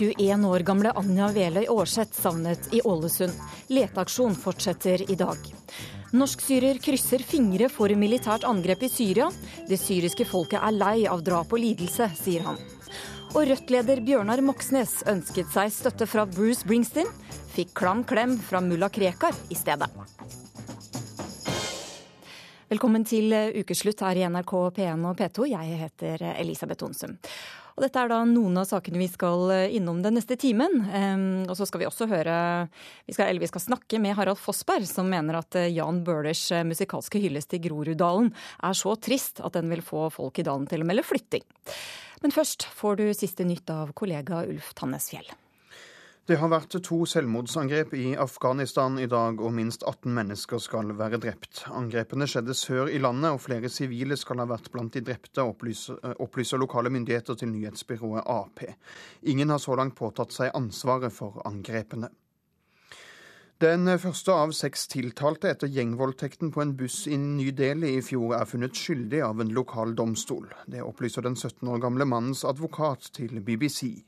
21 år gamle Anja Veløy Aarseth savnet i Ålesund. Leteaksjon fortsetter i dag. Norsk-syrer krysser fingre for militært angrep i Syria. Det syriske folket er lei av drap og lidelse, sier han. Og Rødt-leder Bjørnar Moxnes ønsket seg støtte fra Bruce Bringsteen. Fikk klam klem fra mulla Krekar i stedet. Velkommen til ukeslutt her i NRK P1 og P2. Jeg heter Elisabeth Onsum. Og dette er da noen av sakene vi skal eh, innom den neste timen. og så skal vi også høre vi skal, Eller vi skal snakke med Harald Fossberg, som mener at eh, Jan Bøhlers eh, musikalske hyllest til Groruddalen er så trist at den vil få folk i dalen til å melde flytting. Men først får du siste nytt av kollega Ulf Tannes Fjell. Det har vært to selvmordsangrep i Afghanistan i dag, og minst 18 mennesker skal være drept. Angrepene skjedde sør i landet, og flere sivile skal ha vært blant de drepte, opplyser, opplyser lokale myndigheter til nyhetsbyrået Ap. Ingen har så langt påtatt seg ansvaret for angrepene. Den første av seks tiltalte etter gjengvoldtekten på en buss i Ny Delhi i fjor er funnet skyldig av en lokal domstol. Det opplyser den 17 år gamle mannens advokat til BBC.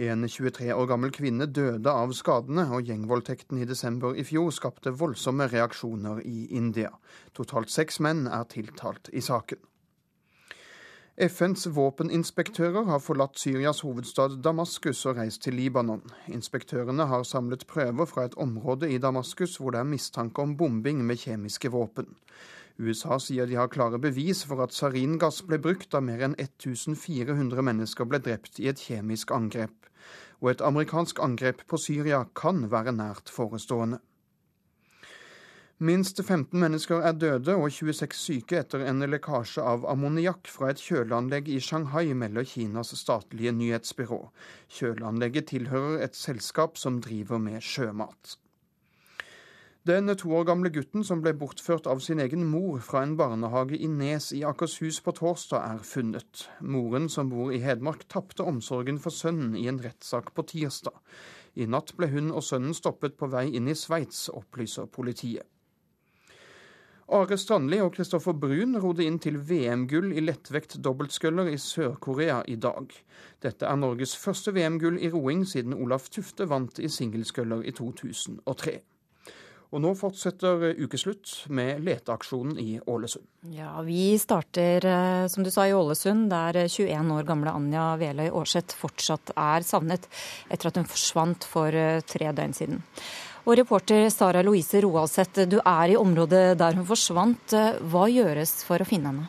En 23 år gammel kvinne døde av skadene, og gjengvoldtekten i desember i fjor skapte voldsomme reaksjoner i India. Totalt seks menn er tiltalt i saken. FNs våpeninspektører har forlatt Syrias hovedstad Damaskus og reist til Libanon. Inspektørene har samlet prøver fra et område i Damaskus hvor det er mistanke om bombing med kjemiske våpen. USA sier de har klare bevis for at saringass ble brukt da mer enn 1400 mennesker ble drept i et kjemisk angrep. Og et amerikansk angrep på Syria kan være nært forestående. Minst 15 mennesker er døde og 26 syke etter en lekkasje av ammoniakk fra et kjøleanlegg i Shanghai, melder Kinas statlige nyhetsbyrå. Kjøleanlegget tilhører et selskap som driver med sjømat. Den to år gamle gutten som ble bortført av sin egen mor fra en barnehage i Nes i Akershus på torsdag, er funnet. Moren, som bor i Hedmark, tapte omsorgen for sønnen i en rettssak på tirsdag. I natt ble hun og sønnen stoppet på vei inn i Sveits, opplyser politiet. Are Strandli og Kristoffer Brun rodde inn til VM-gull i lettvekt dobbeltsculler i Sør-Korea i dag. Dette er Norges første VM-gull i roing siden Olaf Tufte vant i singlesculler i 2003. Og nå fortsetter ukeslutt med leteaksjonen i Ålesund. Ja, Vi starter, eh, som du sa, i Ålesund, der 21 år gamle Anja Veløy Aarseth fortsatt er savnet etter at hun forsvant for eh, tre døgn siden. Og reporter Sara Louise Roaseth, du er i området der hun forsvant. Hva gjøres for å finne henne?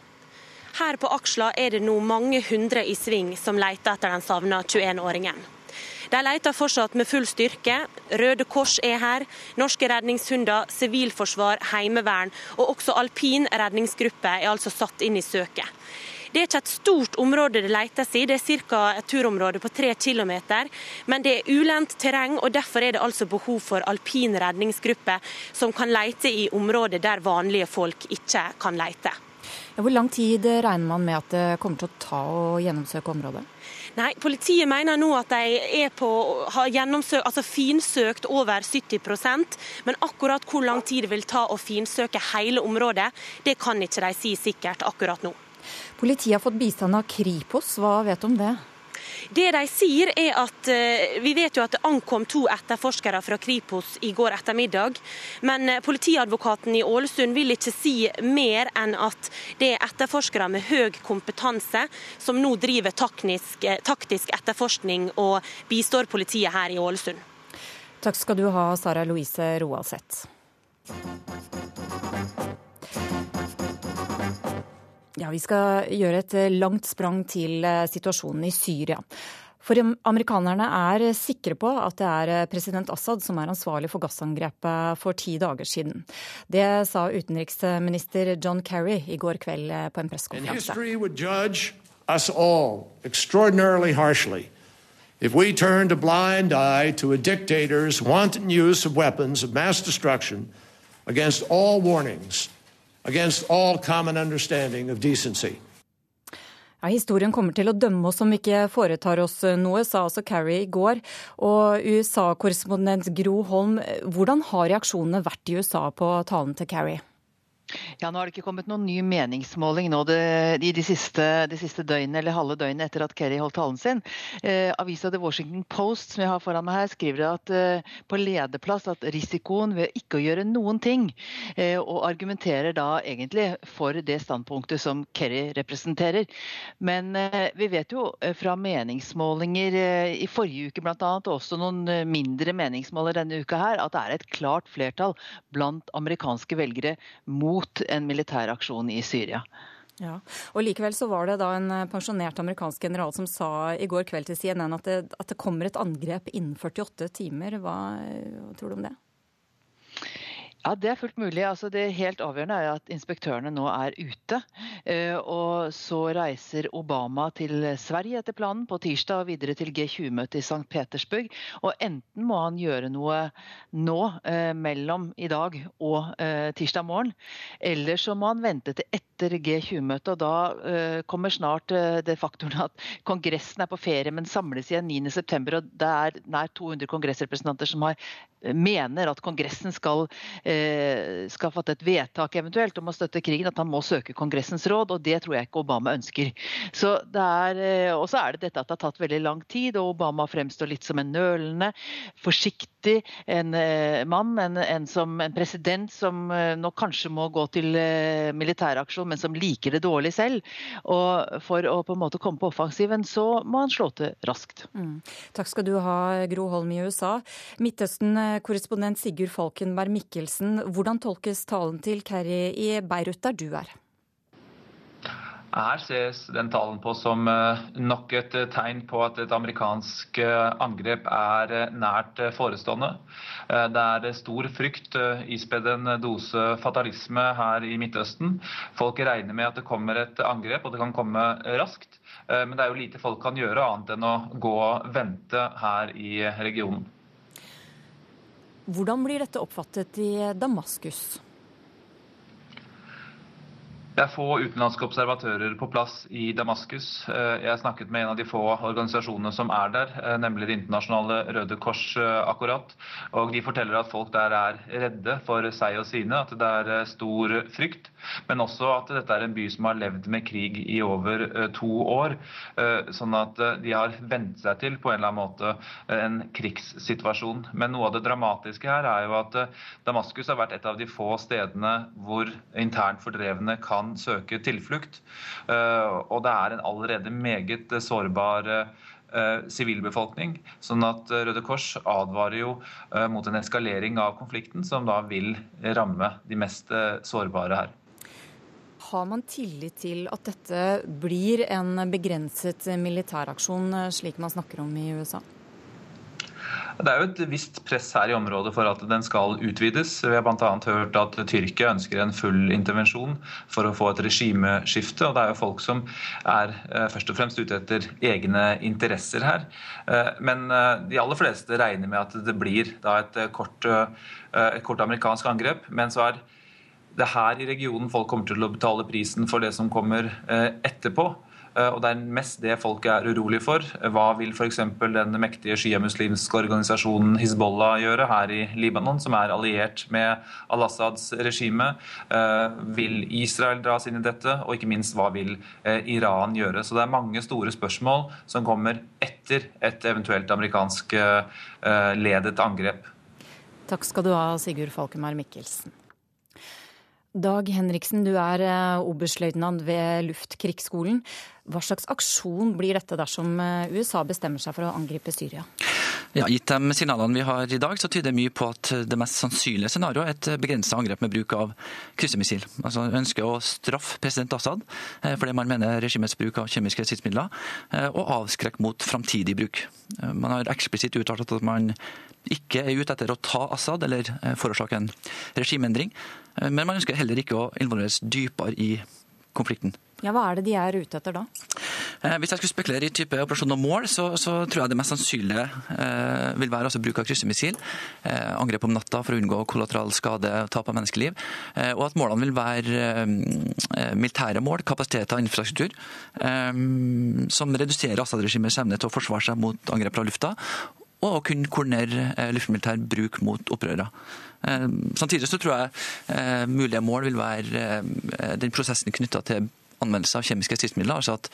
Her på Aksla er det nå mange hundre i sving som leter etter den savna 21-åringen. De leter fortsatt med full styrke. Røde Kors er her, norske redningshunder, sivilforsvar, heimevern og også alpin redningsgruppe er altså satt inn i søket. Det er ikke et stort område det letes i, det er ca. et turområde på tre km. Men det er ulendt terreng, og derfor er det altså behov for alpin redningsgruppe som kan lete i områder der vanlige folk ikke kan lete. Hvor lang tid regner man med at det kommer til å ta å gjennomsøke området? Nei, Politiet mener nå at de på, har altså finsøkt over 70% men akkurat hvor lang tid det vil ta å finsøke hele området, det kan ikke de si sikkert akkurat nå. Politiet har fått bistand av Kripos, hva vet du om det? Det de sier er at eh, Vi vet jo at det ankom to etterforskere fra Kripos i går ettermiddag. Men eh, politiadvokaten i Ålesund vil ikke si mer enn at det er etterforskere med høy kompetanse som nå driver taktisk, eh, taktisk etterforskning og bistår politiet her i Ålesund. Takk skal du ha, Sara Louise Roaldseth. Ja, Vi skal gjøre et eh, langt sprang til eh, situasjonen i Syria. For amerikanerne er sikre på at det er eh, president Assad som er ansvarlig for gassangrepet for ti dager siden. Det sa utenriksminister John Kerry i går kveld på en pressekonferanse. If we turned a blind eye to a dictator's wanton use of weapons of mass destruction against all warnings against all common understanding of decency. Ja, historien kommer til å dømme oss om vi ikke foretar oss noe, sa altså Kerry i går. Og USA-korrespondent Gro Holm, hvordan har reaksjonene vært i USA på talen til Kerry? Ja, Nå har det ikke kommet noen ny meningsmåling nå det, de, de, siste, de siste døgnene eller halve døgnet etter at Kerry holdt talen sin. Eh, avisa The Washington Post som jeg har foran meg her, skriver at eh, på lederplass at risikoen ved ikke å gjøre noen ting, eh, og argumenterer da egentlig for det standpunktet som Kerry representerer. Men eh, vi vet jo eh, fra meningsmålinger eh, i forrige uke bl.a., og også noen mindre meningsmåler denne uka her, at det er et klart flertall blant amerikanske velgere mot mot en militæraksjon i Syria. Ja, og Likevel så var det da en eh, pensjonert amerikansk general som sa i går kveld til CNN at det, at det kommer et angrep innen 48 timer. Hva, hva tror du om det? Ja, Det er fullt mulig. Altså, det helt avgjørende er at inspektørene nå er ute. Eh, og Så reiser Obama til Sverige etter planen på tirsdag og videre til G20-møtet i St. Petersburg. Og Enten må han gjøre noe nå eh, mellom i dag og eh, tirsdag morgen, eller så må han vente til etter G20-møtet. og Da kommer snart det faktoren at Kongressen er på ferie, men samles igjen 9.9. og Det er nær 200 kongressrepresentanter som har mener at Kongressen skal, skal, fatte et vedtak eventuelt om å støtte krigen, at han må søke Kongressens råd. og Det tror jeg ikke Obama ønsker. Så det eh, Og så er det dette at det har tatt veldig lang tid, og Obama fremstår litt som en nølende, forsiktig en eh, mann. En, en, som, en president som nå kanskje må gå til militæraksjon, men som liker det dårlig selv. Og For å på en måte komme på offensiven, så må han slå til raskt. Mm. Takk skal du ha, Gro Holm i USA. Midtøsten korrespondent Sigurd Falkenberg Mikkelsen, hvordan tolkes talen til Kerry i Beirut, der du er? Her ses den talen på som eh, nok et eh, tegn på at et amerikansk eh, angrep er nært forestående. Det er stor frykt, ispedd en dose fatalisme her i Midtøsten. Folk regner med at det kommer et angrep, og det kan komme raskt. Men det er jo lite folk kan gjøre annet enn å gå og vente her i regionen. Hvordan blir dette oppfattet i Damaskus? Det er få utenlandske observatører på plass i Damaskus. Eh, jeg har snakket med en av de få organisasjonene som er der, eh, nemlig Det internasjonale Røde Kors eh, akkurat. Og de forteller at folk der er redde for seg og sine, at det er stor frykt. Men også at dette er en by som har levd med krig i over to år. Sånn at de har vent seg til på en eller annen måte en krigssituasjon. Men noe av det dramatiske her er jo at Damaskus har vært et av de få stedene hvor internt fordrevne kan kan søke tilflukt. Eh, og det er en allerede meget sårbar eh, sivilbefolkning. Sånn at Røde Kors advarer jo eh, mot en eskalering av konflikten, som da vil ramme de mest sårbare her. Har man tillit til at dette blir en begrenset militæraksjon, slik man snakker om i USA? Det er jo et visst press her i området for at den skal utvides. Vi har bl.a. hørt at Tyrkia ønsker en full intervensjon for å få et regimeskifte. og Det er jo folk som er eh, først og fremst ute etter egne interesser her. Eh, men eh, de aller fleste regner med at det blir et kort, et kort amerikansk angrep. Men så er det her i regionen folk kommer til å betale prisen for det som kommer etterpå. Eh, og Det er mest det folk er urolig for. Hva vil f.eks. den mektige sjiamuslimske organisasjonen Hizbollah gjøre her i Libanon, som er alliert med al-Assads regime? Eh, vil Israel dras inn i dette? Og ikke minst, hva vil eh, Iran gjøre? Så det er mange store spørsmål som kommer etter et eventuelt amerikansk ledet angrep. Takk skal du ha, Sigurd Falkemar Mikkelsen. Dag Henriksen, du er oberstløytnant ved Luftkrigsskolen. Hva slags aksjon blir dette dersom eh, USA bestemmer seg for å angripe Syria? Ja, Gitt de signalene vi har i dag, så tyder mye på at det mest sannsynlige scenarioet er et begrenset angrep med bruk av kryssemissil. Altså ønsker å straffe president Assad for det man mener regimets bruk av kjemiske stridsmidler, eh, og avskrekke mot framtidig bruk. Man har eksplisitt uttalt at man ikke er ute etter å ta Assad eller forårsake en regimeendring, men man ønsker heller ikke å involveres dypere i konflikten. Ja, Hva er det de er ute etter da? Eh, hvis jeg skulle spekulere i type operasjon og mål, så, så, tror jeg det mest sannsynlige eh, vil være altså bruk av kryssemissil. Eh, angrep om natta for å unngå kollateral skade tap av menneskeliv. Eh, og at målene vil være eh, militære mål, kapasiteter og infrastruktur, som reduserer Assad-regimets evne til å forsvare seg mot angrep fra lufta og å kunne koordinere luftmilitær bruk mot opprørere. Samtidig så tror jeg mulige mål vil være den prosessen knytta til anvendelse av kjemiske stridsmidler. Altså at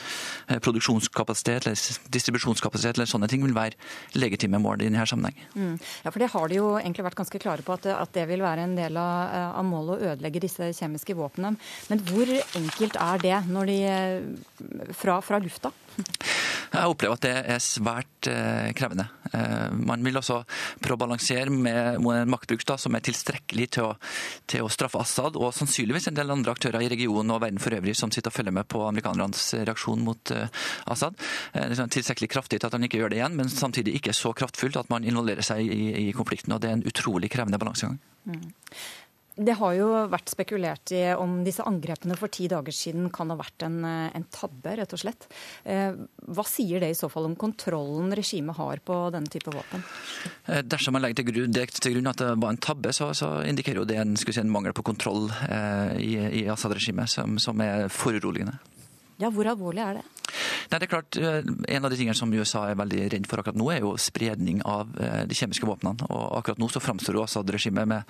eh, produksjonskapasitet eller distribusjonskapasitet eller sånne ting vil være legitime mål i denne sammenheng. Mm. Ja, for det har de jo egentlig vært ganske klare på at, at det vil være en del av, eh, av, målet å ødelegge disse kjemiske våpnene. Men hvor enkelt er det de eh, fra, fra lufta? Jeg opplever at det er svært eh, krevende. Eh, man vil også prøve å balansere med en maktbruk som er tilstrekkelig til å, til å, straffe Assad, og sannsynligvis en del andre aktører i regionen og verden for øvrig som sitter og følger med på amerikanernes reaksjon mot Assad. Assad. er tilstrekkelig kraftig til at han ikke gjør det igjen, men samtidig ikke så kraftfullt at man involverer seg i, i konflikten. og Det er en utrolig krevende balansegang. Mm. Det har jo vært spekulert i om disse angrepene for ti dager siden kan ha vært en, eh, en tabbe, rett og slett. Eh, hva sier det i så fall om kontrollen regimet har på denne type våpen? Eh, dersom man legger til grunn, til grunn at det var en tabbe, så, så indikerer jo det en, si, en, mangel på kontroll i, i Assad-regimet som, som er foruroligende. Ja, Hvor alvorlig er det? Nei, det er klart, eh, En av de tingene som USA er veldig redd for akkurat nå, er jo spredning av eh, de kjemiske våpnene. Og akkurat nå så framstår Assad-regimet med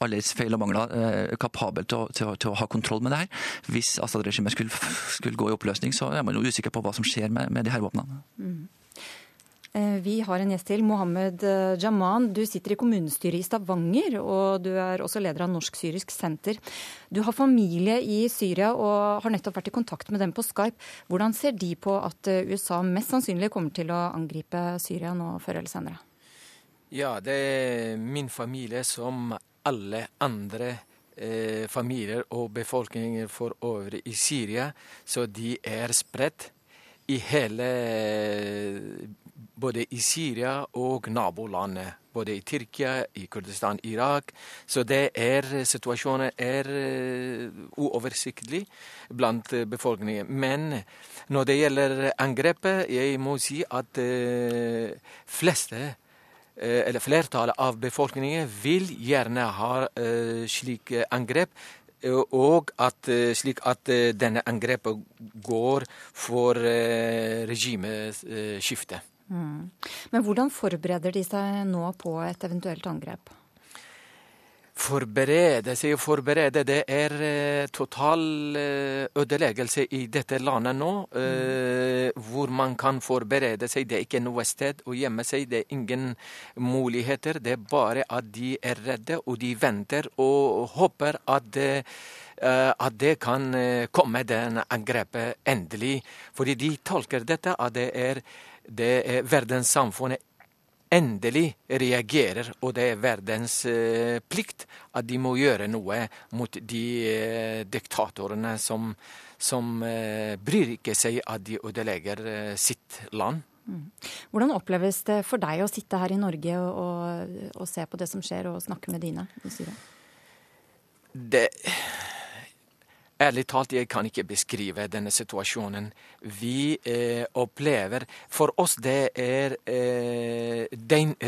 alle feil og mangler eh, kapabel til å, til, å, til å, ha kontroll med det her. Hvis Assad-regimet skulle, skulle, gå i oppløsning, så er man jo usikker på hva som skjer med, med de her våpnene. Mm. Eh, vi har en gjest til. Mohammed eh, Jaman, du sitter i kommunestyret i Stavanger, og du er også leder av Norsk-syrisk senter. Du har familie i Syria og har nettopp vært i kontakt med dem på Skype. Hvordan ser de på at eh, USA mest sannsynlig kommer til å angripe Syria nå før eller senere? Ja, det er min familie som alle andre eh, familier og befolkninger for øvrig i Syria. Så de er spredt i hele både i Syria og nabolandet. Både i Tyrkia, i Kurdistan, Irak. Så det er, situasjonen er uh, uoversiktlig blant befolkningen. Men når det gjelder angrepet, jeg må si at uh, fleste eller flertallet av befolkningen vil gjerne ha slik angrep. Og at, slik at denne angrepet går for regimeskifte. Mm. Men hvordan forbereder de seg nå på et eventuelt angrep? Forberede seg og forberede, det er uh, total uh, ødeleggelse i dette landet nå. Mm. Hvor man kan forberede seg. Det er ikke noe sted å gjemme seg. Det er ingen muligheter. Det er bare at de er redde, og de venter og håper at at det kan komme den angrepet endelig. Fordi de tolker dette at det er det er verdenssamfunnet endelig reagerer, og det er verdens eh, plikt at de må gjøre noe mot de eh, diktatorene som, som eh, bryr ikke seg at de ødelegger sitt land. Mm. Hvordan oppleves det for deg å sitte her i Norge og, og, og se på det som skjer, og snakke med dine? Det Ærlig talt, jeg kan ikke beskrive denne situasjonen. Vi eh, opplever For oss det er eh,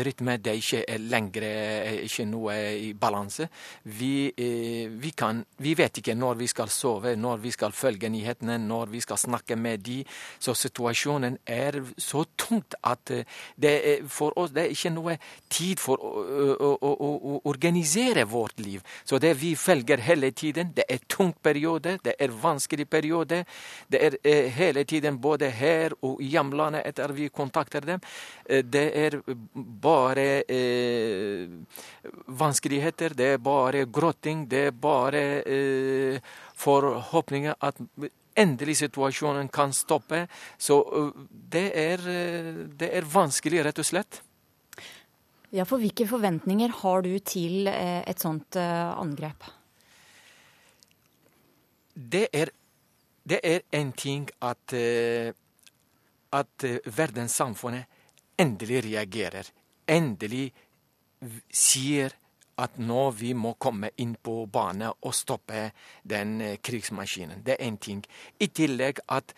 rytme, Det er ikke lenger eh, ikke noe i balanse. Vi, eh, vi, kan, vi, vet ikke når vi skal sove, når vi skal følge nyhetene, når vi skal snakke med de. Så situasjonen er så tungt at eh, det er, for oss det er ikke noe tid for å, å, å, å organisere vårt liv. Så det vi følger hele tiden, det er tung periode periode, det er vanskelig periode. Det er eh, hele tiden både her og i hjemlandet etter vi kontakter dem. Eh, det er bare eh, vanskeligheter, det er bare gråting, det er bare eh, forhåpninger at endelig situasjonen kan stoppe. Så eh, det er, det er vanskelig, rett og slett. Ja, for Hvilke forventninger har du til et sånt angrep? Det er, det er en ting at, uh, at uh, verdenssamfunnet endelig reagerer. Endelig sier at nå vi må komme inn på bane og stoppe den uh, krigsmaskinen. Det er én ting. I tillegg at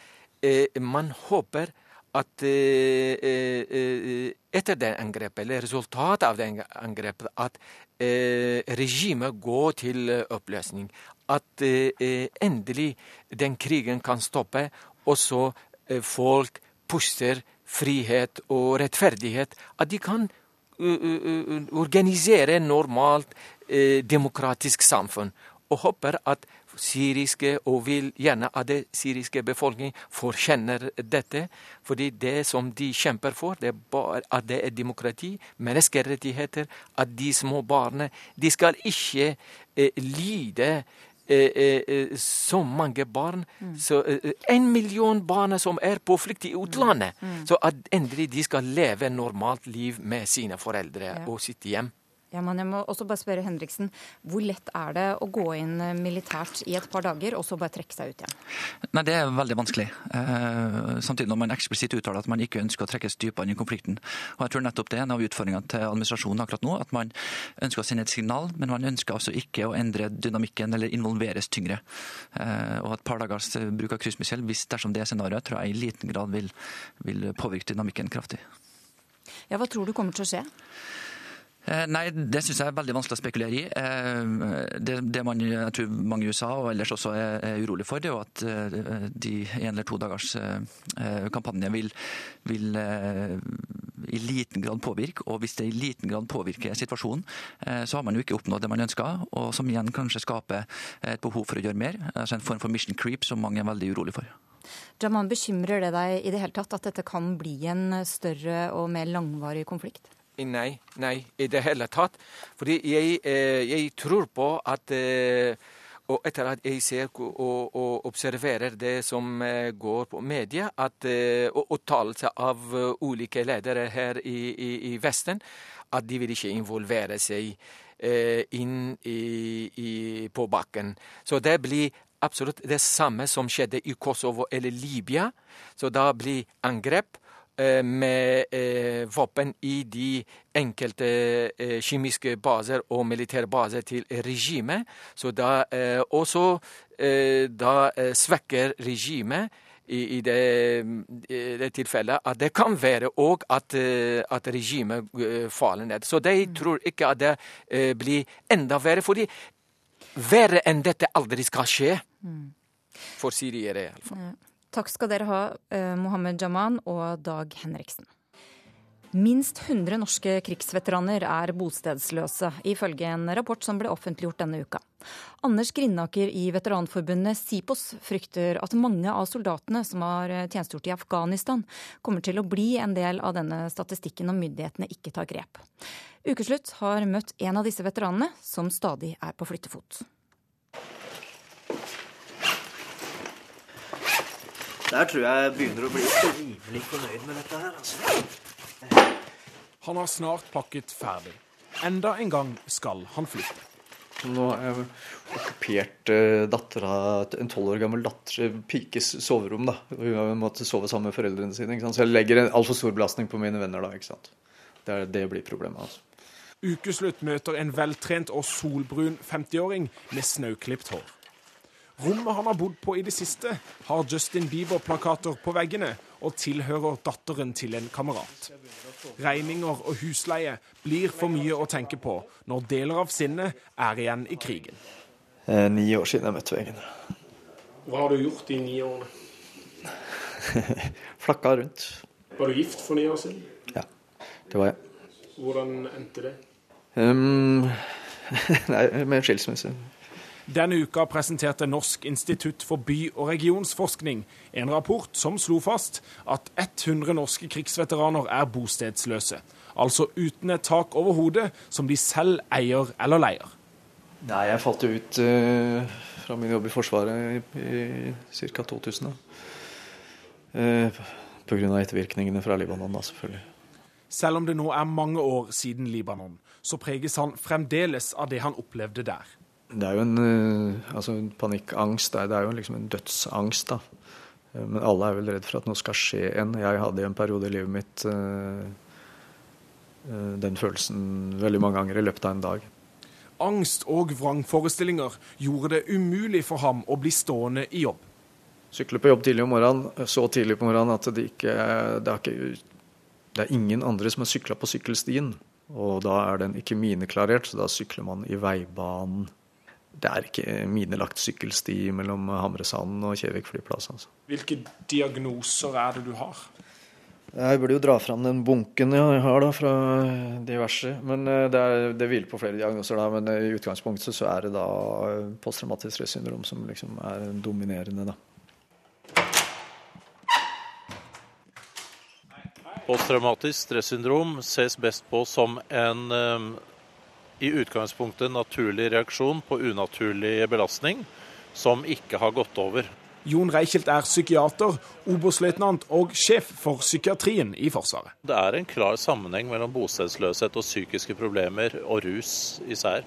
man håper at etter det angrepet, eller resultatet av det angrepet, at regimet går til oppløsning at eh, endelig den krigen kan stoppe, og så eh, folk puster frihet og rettferdighet, at de kan organisere normalt demokratisk samfunn. Og håper at syriske, og vil gjerne at det syriske befolkningen forkjenner dette. Fordi det som de kjemper for, det er bare at det er demokrati, menneskerettigheter, at de små barna De skal ikke eh, lide Eh, eh, eh, så mange barn. Mm. Så En million barn som er på flukt i utlandet. Mm. mm. Så at endelig de skal leve normalt liv med sine foreldre og sitt hjem. Ja, men jeg må også bare spørre Henriksen, Hvor lett er det å gå inn eh, militært i et par dager, og så bare trekke seg ut igjen? Nei, Det er veldig vanskelig. Eh, samtidig når man eksplisitt uttaler at man ikke ønsker å trekkes dypere inn i konflikten. Og jeg tror nettopp det er en av utfordringene til administrasjonen akkurat nå. At man ønsker å sende et signal, men man ønsker altså ikke å endre dynamikken eller involveres tyngre. Eh, og et par dagers bruk av kryssmissil, hvis dersom det er scenarioet, tror jeg i liten grad vil, vil påvirke dynamikken kraftig. Ja, Hva tror du kommer til å skje? Eh, nei, det syns jeg er veldig vanskelig å spekulere i. Eh, det, det man, jeg tror mange i USA og ellers også er, er urolig for, det er jo at eh, de en eller to dagers kampanje vil, vil i liten grad påvirke. Og hvis det i liten grad påvirker situasjonen, så har man jo ikke oppnådd det man ønsker, og som igjen kanskje skaper et behov for å gjøre mer. Altså en form for mission creep som mange er veldig urolig for. Jaman, bekymrer det deg i det hele tatt at dette kan bli en større og mer langvarig konflikt? Nei, nei, i det hele tatt. Fordi jeg, eh, jeg tror på at eh, og etter at jeg ser og, og observerer det som eh, går på media, at, og uttalelser av ulike ledere her i, i, i, Vesten, at de vil ikke involvere seg inn i, på bakken. Så det blir absolutt det samme som skjedde i Kosovo eller Libya. Så da blir angrep. Eh, med eh, våpen i de enkelte eh, kjemiske baser og militære baser til regimet. Så da også da svekker regimet i, i, det, det, tilfellet at det kan være òg at, at regimet faller ned. Så de mm. tror ikke at det blir enda verre. fordi verre enn dette aldri skal skje. Mm. For syriere, iallfall. Takk skal dere ha, eh, Mohammed Jaman og Dag Henriksen. Minst 100 norske krigsveteraner er bostedsløse, ifølge en rapport som ble offentliggjort denne uka. Anders Grindaker i veteranforbundet SIPOS frykter at mange av soldatene som har tjenestegjort i Afghanistan, kommer til å bli en del av denne statistikken om myndighetene ikke tar grep. Ukeslutt har møtt en av disse veteranene, som stadig er på flyttefot. Der tror jeg jeg begynner å bli rimelig fornøyd med dette her. Altså. Han har snart pakket ferdig. Enda en gang skal han flytte. Nå har jeg okkupert uh, dattera, en tolv år gammel datter, pikes soverom. da. Hun har måttet sove sammen med foreldrene sine. Så jeg legger en altfor stor belastning på mine venner da. ikke sant? Det, er, det blir problemet. altså. Ukeslutt møter en veltrent og solbrun 50-åring med snauklipt hår. Rommet han har bodd på i det siste, har Justin Bieber-plakater på veggene og tilhører datteren til en kamerat. Regninger og husleie blir for mye å tenke på når deler av sinnet er igjen i krigen. Eh, ni år siden jeg møtte veggen. Hva har du gjort i ni årene? Flakka rundt. Var du gift for ni år siden? Ja, det var jeg. Hvordan endte det? Um, nei, med skilsmisse. Denne uka presenterte Norsk institutt for by- og regionsforskning en rapport som slo fast at 100 norske krigsveteraner er bostedsløse. Altså uten et tak over hodet som de selv eier eller leier. Nei, jeg falt jo ut uh, fra min jobb i Forsvaret i, i ca. 2000. Uh, Pga. ettervirkningene fra Libanon, da, selvfølgelig. Selv om det nå er mange år siden Libanon, så preges han fremdeles av det han opplevde der. Det er jo en uh, altså panikkangst. Det er jo liksom en dødsangst, da. Eh, men alle er vel redd for at noe skal skje en. Jeg hadde i en periode i livet mitt uh, den følelsen veldig mange ganger i løpet av en dag. Angst og vrangforestillinger gjorde det umulig for ham å bli stående i jobb. Sykle på jobb tidlig om morgenen, så tidlig på morgenen at det ikke det er, ikke, det er ingen andre som har sykla på sykkelstien. Og da er den ikke mineklarert, så da sykler man i veibanen det er ikke minelagt sykkelsti mellom Hamresanden og Kjevik flyplass. Altså. Hvilke diagnoser er det du har? Jeg burde jo dra fram den bunken jeg har da fra diverse. Men eh, det, er, det hviler på flere diagnoser, da. Men i utgangspunktet så er det da posttraumatisk stressyndrom som liksom er dominerende, da. Posttraumatisk stressyndrom ses best på som en eh, i utgangspunktet naturlig reaksjon på unaturlig belastning som ikke har gått over. Jon Reichelt er psykiater, oberstløytnant og sjef for psykiatrien i Forsvaret. Det er en klar sammenheng mellom bostedsløshet og psykiske problemer og rus især.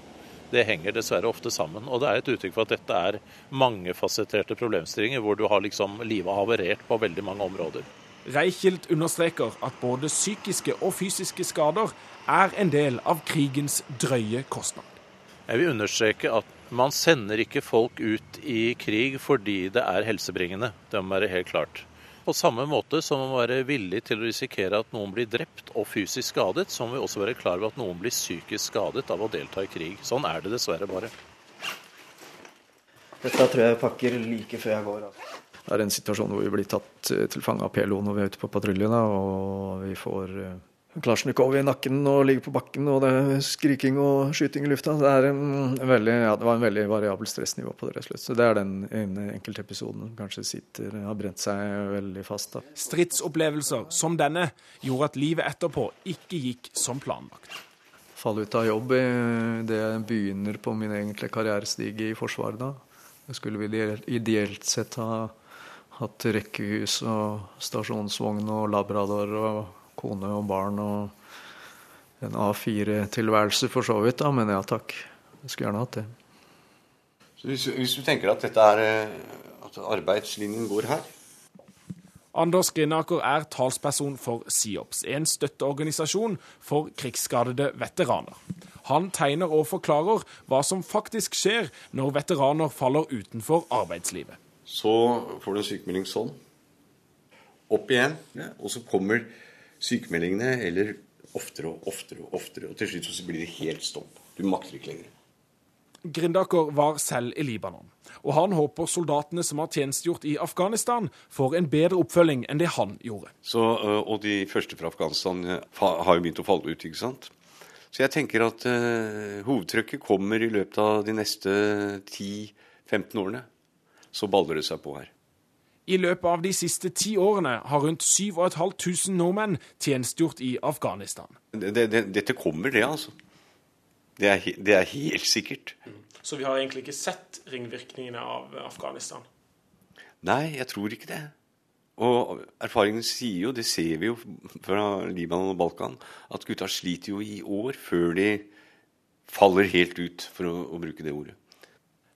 Det henger dessverre ofte sammen. Og det er et uttrykk for at dette er mangefasetterte problemstillinger, hvor du har liksom livet havarert på veldig mange områder. Reichelt understreker at både psykiske og fysiske skader er en del av krigens drøye kostnad. Jeg vil understreke at man sender ikke folk ut i krig fordi det er helsebringende. Det må være helt klart. På samme måte som man må være villig til å risikere at noen blir drept og fysisk skadet, så må vi også være klar over at noen blir psykisk skadet av å delta i krig. Sånn er det dessverre bare. Dette tror jeg pakker like før jeg går. Altså. Det er en situasjon hvor vi blir tatt til fange av PLO når vi er ute på patrulje, og vi får eh, Klasjnikov i nakken og ligger på bakken, og det er skriking og skyting i lufta. Det, en veldig, ja, det var en veldig variabel stressnivå på det. rett og slett. Så Det er den ene enkeltepisoden som kanskje sitter, har brent seg veldig fast. da. Stridsopplevelser som denne gjorde at livet etterpå ikke gikk som planlagt. Falle ut av jobb det jeg begynner på min egentlige karrierestige i Forsvaret da. Jeg skulle vi ideelt sett ha hatt rekkehus og stasjonsvogn og labrador og kone og barn og en A4-tilværelse for så vidt, da, men ja takk. Jeg skulle gjerne hatt det. Så hvis, hvis, du tenker at dette er eh, at arbeidslinjen går her Anders Grinaker er talsperson for SIOPS, en støtteorganisasjon for krigsskadede veteraner. Han tegner og forklarer hva som faktisk skjer når veteraner faller utenfor arbeidslivet. Så får du en sykemelding sånn. Opp igjen. Og så kommer sykemeldingene, eller oftere og oftere og oftere. Og til slutt så blir det helt stopp. Du makter ikke lenger. Grindaker var selv i Libanon, og han håper soldatene som har tjenestegjort i Afghanistan, får en bedre oppfølging enn det han gjorde. Så, og de første fra Afghanistan har jo begynt å falle ut, ikke sant. Så jeg tenker at uh, hovedtrykket kommer i løpet av de neste 10-15 årene. Så baller det seg på her. I løpet av de siste ti årene har rundt 7500 nordmenn tjenestegjort i Afghanistan. Det, det, dette kommer, det, altså. Det er, det er, helt sikkert. Så vi har egentlig ikke sett ringvirkningene av Afghanistan? Nei, jeg tror ikke det. Og erfaringen sier jo, det ser vi jo fra Libanon og Balkan, at gutta sliter jo i år før de faller helt ut, for å, å bruke det ordet.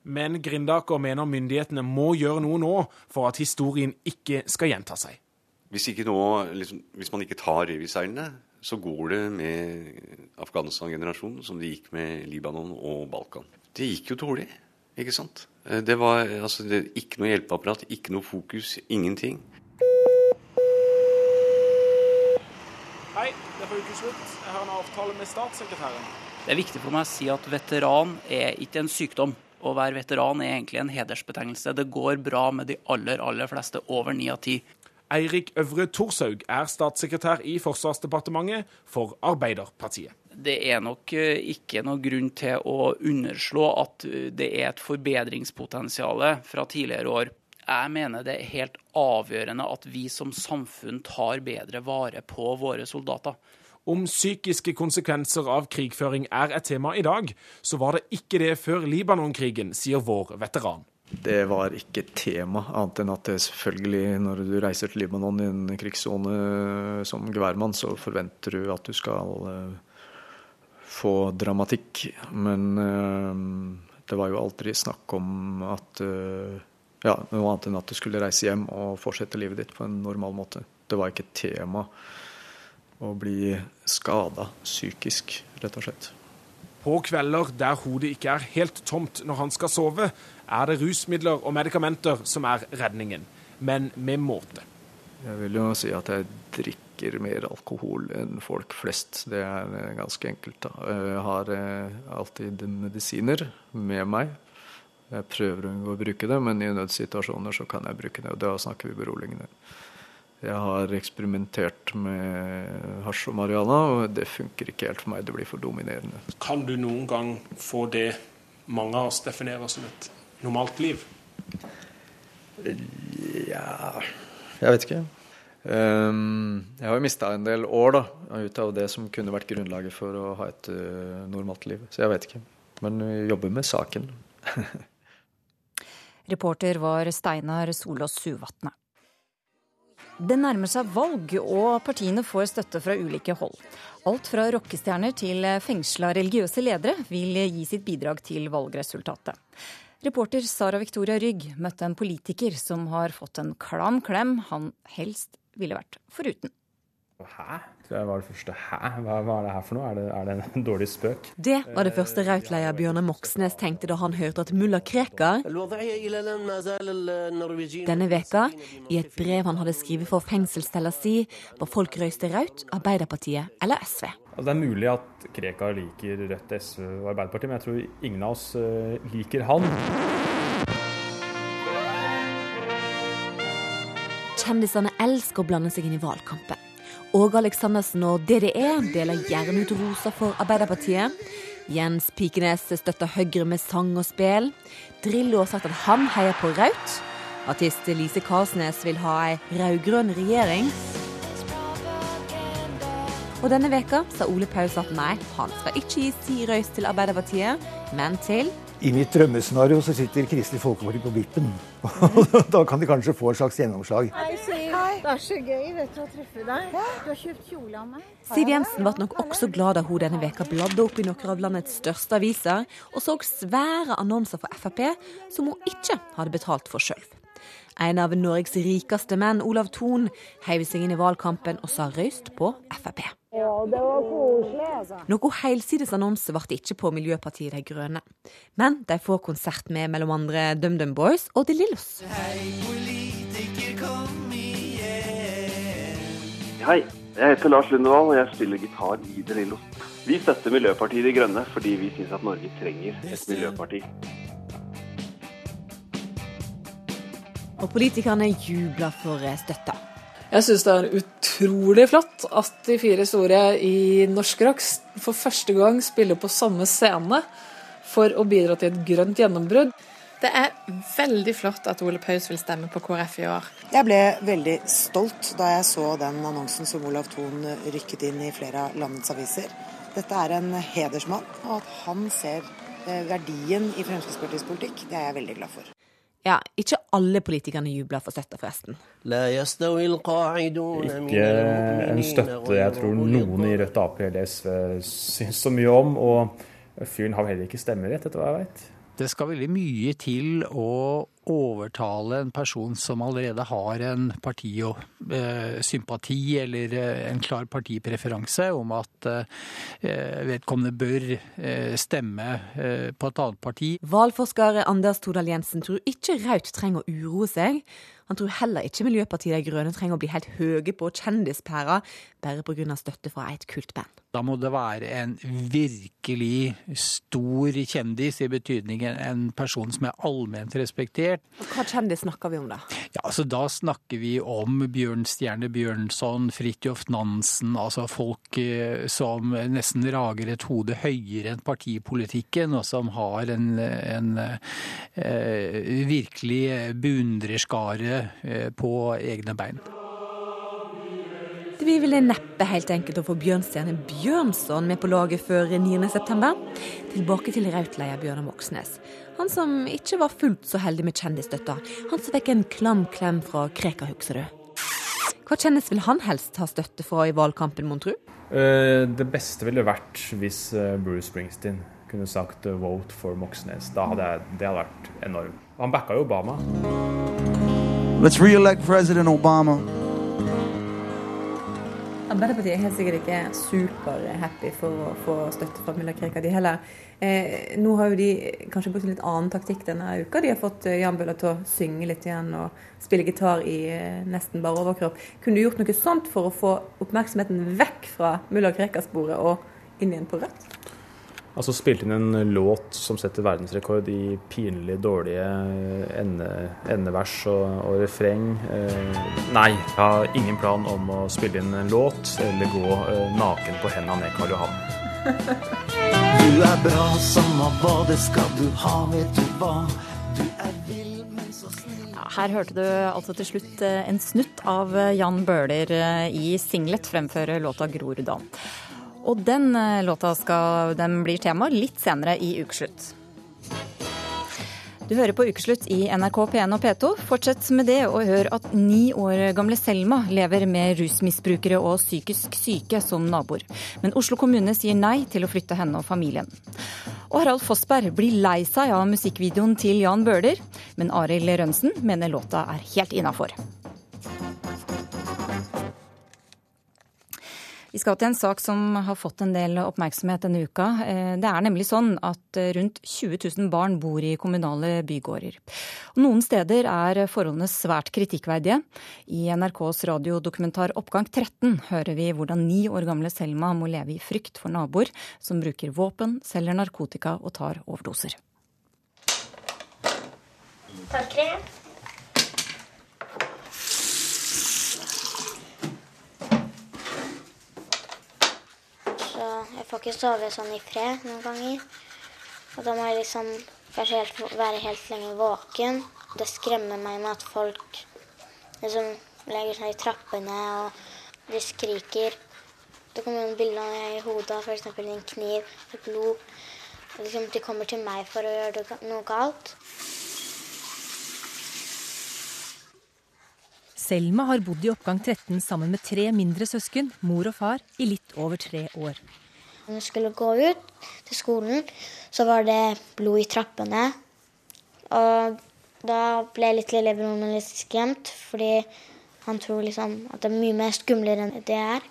Men Grindaker mener myndighetene må gjøre noe nå for at historien ikke skal gjenta seg. Hvis, nå, liksom, hvis man ikke tar revisegnene, så går det med Afghanistan-generasjonen som det gikk med Libanon og Balkan. Det gikk jo dårlig, ikke sant? Det var altså, det, ikke noe hjelpeapparat, ikke noe fokus, ingenting. Hei, det er for ukeslutt. Jeg har en avtale med statssekretæren. Det er viktig for meg å si at veteran er ikke en sykdom. Å være veteran er egentlig en hedersbetegnelse. Det går bra med de aller, aller fleste, over ni av ti. Eirik Øvre Thorshaug er statssekretær i Forsvarsdepartementet for Arbeiderpartiet. Det er nok eh, ikke noe grunn til å underslå at eh, det er et forbedringspotensial fra tidligere år. Jeg mener det er helt avgjørende at vi som samfunn tar bedre vare på våre soldater. Om psykiske konsekvenser av krigføring er et tema i dag, så var det ikke det før Libanon-krigen, sier vår veteran. Det var ikke tema, annet enn at det selvfølgelig, når du reiser til Libanon i en krigssone som geværmann, så forventer du at du skal uh, få dramatikk. Men uh, det var jo aldri snakk om at ja, noe annet enn at du skulle reise hjem og fortsette livet ditt på en normal måte. Det var ikke et tema å bli skada psykisk, rett og slett. På kvelder der hodet ikke er helt tomt når han skal sove, er det rusmidler og medikamenter som er redningen, men med måte. Jeg vil jo si at jeg drikker mer alkohol enn folk flest. Det er eh, ganske enkelt. da. Jeg har eh, alltid medisiner med meg. Jeg prøver å bruke det, men i nødsituasjoner så kan jeg bruke det. Og da snakker vi beroligende. Jeg har eksperimentert med hasj og marihuana, og det funker ikke helt for meg. Det blir for dominerende. Kan du noen gang få det mange av oss definerer som et normalt liv? Ja Jeg vet ikke. Um, jeg har jo mista en del år da, ut av det som kunne vært grunnlaget for å ha et uh, normalt liv. Så jeg vet ikke. Men vi jobber med saken. Reporter var Steinar Solås Suvatne. Det nærmer seg valg, og partiene får støtte fra ulike hold. Alt fra rockestjerner til fengsla religiøse ledere vil gi sitt bidrag til valgresultatet. Reporter Sara Victoria Rygg møtte en politiker som har fått en klam klem han helst ville vært foruten. Hæ? Det var det første. Hæ? Hva, hva er det her for noe? Er det, er det, en dårlig spøk? Det var det første rautleder Bjørne Bjørnar Moxnes tenkte da han hørte at mulla Krekar denne veka, i et brev han hadde skrevet for fengselscella si, var folk røyste Raut, Arbeiderpartiet eller SV. Altså, det er mulig at Krekar liker Rødt, SV og Arbeiderpartiet, men jeg tror ingen av oss uh, liker han. Kjendisene elsker å blande seg inn i valgkampen. Åge Aleksandersen og DDE deler gjerne ut roser for Arbeiderpartiet. Jens Pikenes støtter Høyre med sang og spel. Drillo har sagt at han heier på Raut. Artist Lise Karlsnes vil ha ei rød-grønn regjering. Og denne veka sa Ole Paus at nei, han skal ikke gi si røys til Arbeiderpartiet, men til I mitt drømmescenario så sitter Kristelig Folkeparti på vippen. da kan de kanskje få et slags gjennomslag. Hei, Siv. Det er så gøy vet du, å treffe deg. Du har kjøpt kjole av meg. Siv Jensen ble nok også glad da hun denne veka bladde opp i noen av landets største aviser og så svære annonser for Frp som hun ikke hadde betalt for sjøl. En av Norges rikeste menn, Olav Thon, heiv seg inn i valgkampen og sa røyst på Frp. Ja, det var koselig, altså. Noe helsides annonse ble det ikke på Miljøpartiet De Grønne. Men de får konsert med mellom andre DumDum Boys og De Lillos. Hei, politiker, kom igjen. Hei, jeg heter Lars Lundevall, og jeg spiller gitar i De Lillos. Vi støtter Miljøpartiet De Grønne fordi vi syns at Norge trenger et miljøparti. Og politikerne jubler for støtta. Jeg syns det er utrolig flott at de fire store i norsk rock for første gang spiller på samme scene for å bidra til et grønt gjennombrudd. Det er veldig flott at Ole Paus vil stemme på KrF i år. Jeg ble veldig stolt da jeg så den annonsen som Olav Thon rykket inn i flere av landets aviser. Dette er en hedersmann, og at han ser eh, verdien i Fremskrittspartiets politikk, det er jeg veldig glad for. Ja, ikke alle politikerne jubler for støtta, forresten. Ikke en støtte jeg tror noen i Rødt, Ap eller SV syns så mye om. Og fyren har heller ikke stemmerett, etter hva jeg veit. Det skal veldig mye til å overtale en person som allerede har en partisympati eh, eller eh, en klar partipreferanse om at eh, vedkommende bør eh, stemme på et annet parti. Valgforsker Anders Todal Jensen tror ikke Raut trenger å uroe seg. Han tror heller ikke Miljøpartiet De Grønne trenger å bli helt høye på kjendispæra bare pga. støtte fra et kultband. Da må det være en virkelig stor kjendis, i betydningen en person som er allment respektert. Hva kjendis snakker vi om da? Ja, altså Da snakker vi om Bjørnstjerne Bjørnson, Fridtjof Nansen, altså folk eh, som nesten rager et hode høyere enn partipolitikken, og som har en, en en virkelig beundrerskare eh, på egne bein. Det blir vel neppe helt enkelt å få Bjørnstjerne Bjørnson med på laget før 9.9. Tilbake til Raut-leder Bjørnar Moxnes. Han som ikke var fullt så heldig med kjendisstøtta. Han som fikk en klam klem fra Krekar, husker du. Hva kjendis vil han helst ha støtte fra i valgkampen, mon tru? Eh, det beste ville vært hvis eh, Bruce Springsteen kunne sagt eh, 'vote for Moxnes'. Da hadde jeg, det hadde vært enormt. Han backa jo Obama. Let's re-elect President Obama. Arbeiderpartiet er helt sikkert ikke superhappy for å få støtte fra mulla Krekar, de heller. Eh, nå har jo de kanskje brukt en litt annen taktikk denne uka. De har fått eh, Jan Bøhler til å synge litt igjen og spille gitar i eh, nesten bare overkropp. Kunne du gjort noe sånt for å få oppmerksomheten vekk fra mulla Krekar-sporet og inn igjen på rødt? Altså spilte inn en låt som setter verdensrekord i pinlig dårlige ende, endevers og, og refreng. Eh, nei, jeg har ingen plan om å spille inn en låt eller gå eh, naken på henda ned Karl Johan. Du er bra, samme hva det skal du ha, vet du hva. Du er vill, men så snill Ja, her hørte du altså til slutt eh, en snutt av eh, Jan Bøhler eh, i singlet fremføre låta 'Groruddalen'. Og den eh, låta skal, den blir tema litt senere i Ukeslutt. Du hører på Ukeslutt i NRK P1 og P2. Fortsett med det og hør at ni år gamle Selma lever med rusmisbrukere og psykisk syke som naboer. Men Oslo kommune sier nei til å flytte henne og familien. Og Harald Fossberg blir lei seg av musikkvideoen til Jan Bøhler, men Arild Rønsen mener låta er helt innafor. Vi skal til en sak som har fått en del oppmerksomhet denne uka. Eh, Det er nemlig sånn at eh, rundt 20 000 barn bor i kommunale bygårder. Noen steder er forholdene svært kritikkverdige. I NRKs radiodokumentar Oppgang 13 hører vi hvordan ni år gamle Selma må leve i frykt for naboer som bruker våpen, selger narkotika og tar overdoser. Tannkrem. Så jeg får ikke sove sånn i fred noen ganger. Og da må jeg liksom kanskje helt, være helt lenge våken. Det skremmer meg med at folk liksom legger seg i trappene og de skriker. Det kommer noen bilder i hodet f.eks. en kniv, et blod. Liksom, de kommer til meg for å gjøre noe galt. Selma har bodd i oppgang 13 sammen med tre mindre søsken, mor og far, i litt over tre år. Når jeg skulle gå ut til skolen, så var det blod i trappene. Og da ble litt lillebroren min litt skremt, fordi han tror liksom at det er mye mer skumlere enn det er.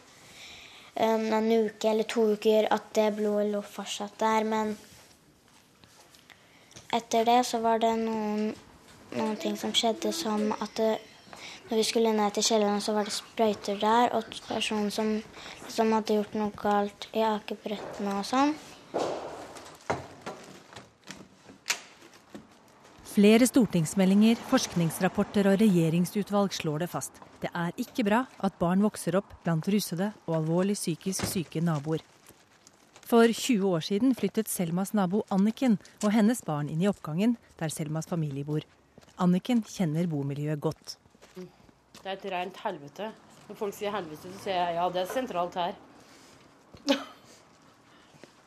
En uke eller to uker at det blodet lå fortsatt der, men etter det så var det noen, noen ting som skjedde som at det, når vi skulle ned til kjelleren, så var det sprøyter der, og personen som liksom hadde gjort noe galt i akebrettene og sånn. Flere stortingsmeldinger, forskningsrapporter og regjeringsutvalg slår det fast. Det er ikke bra at barn vokser opp blant rusede og alvorlig psykisk syke naboer. For 20 år siden flyttet Selmas nabo Anniken og hennes barn inn i oppgangen der Selmas familie bor. Anniken kjenner bomiljøet godt. Det er et rent helvete. Når folk sier helvete, så sier jeg ja, det er sentralt her.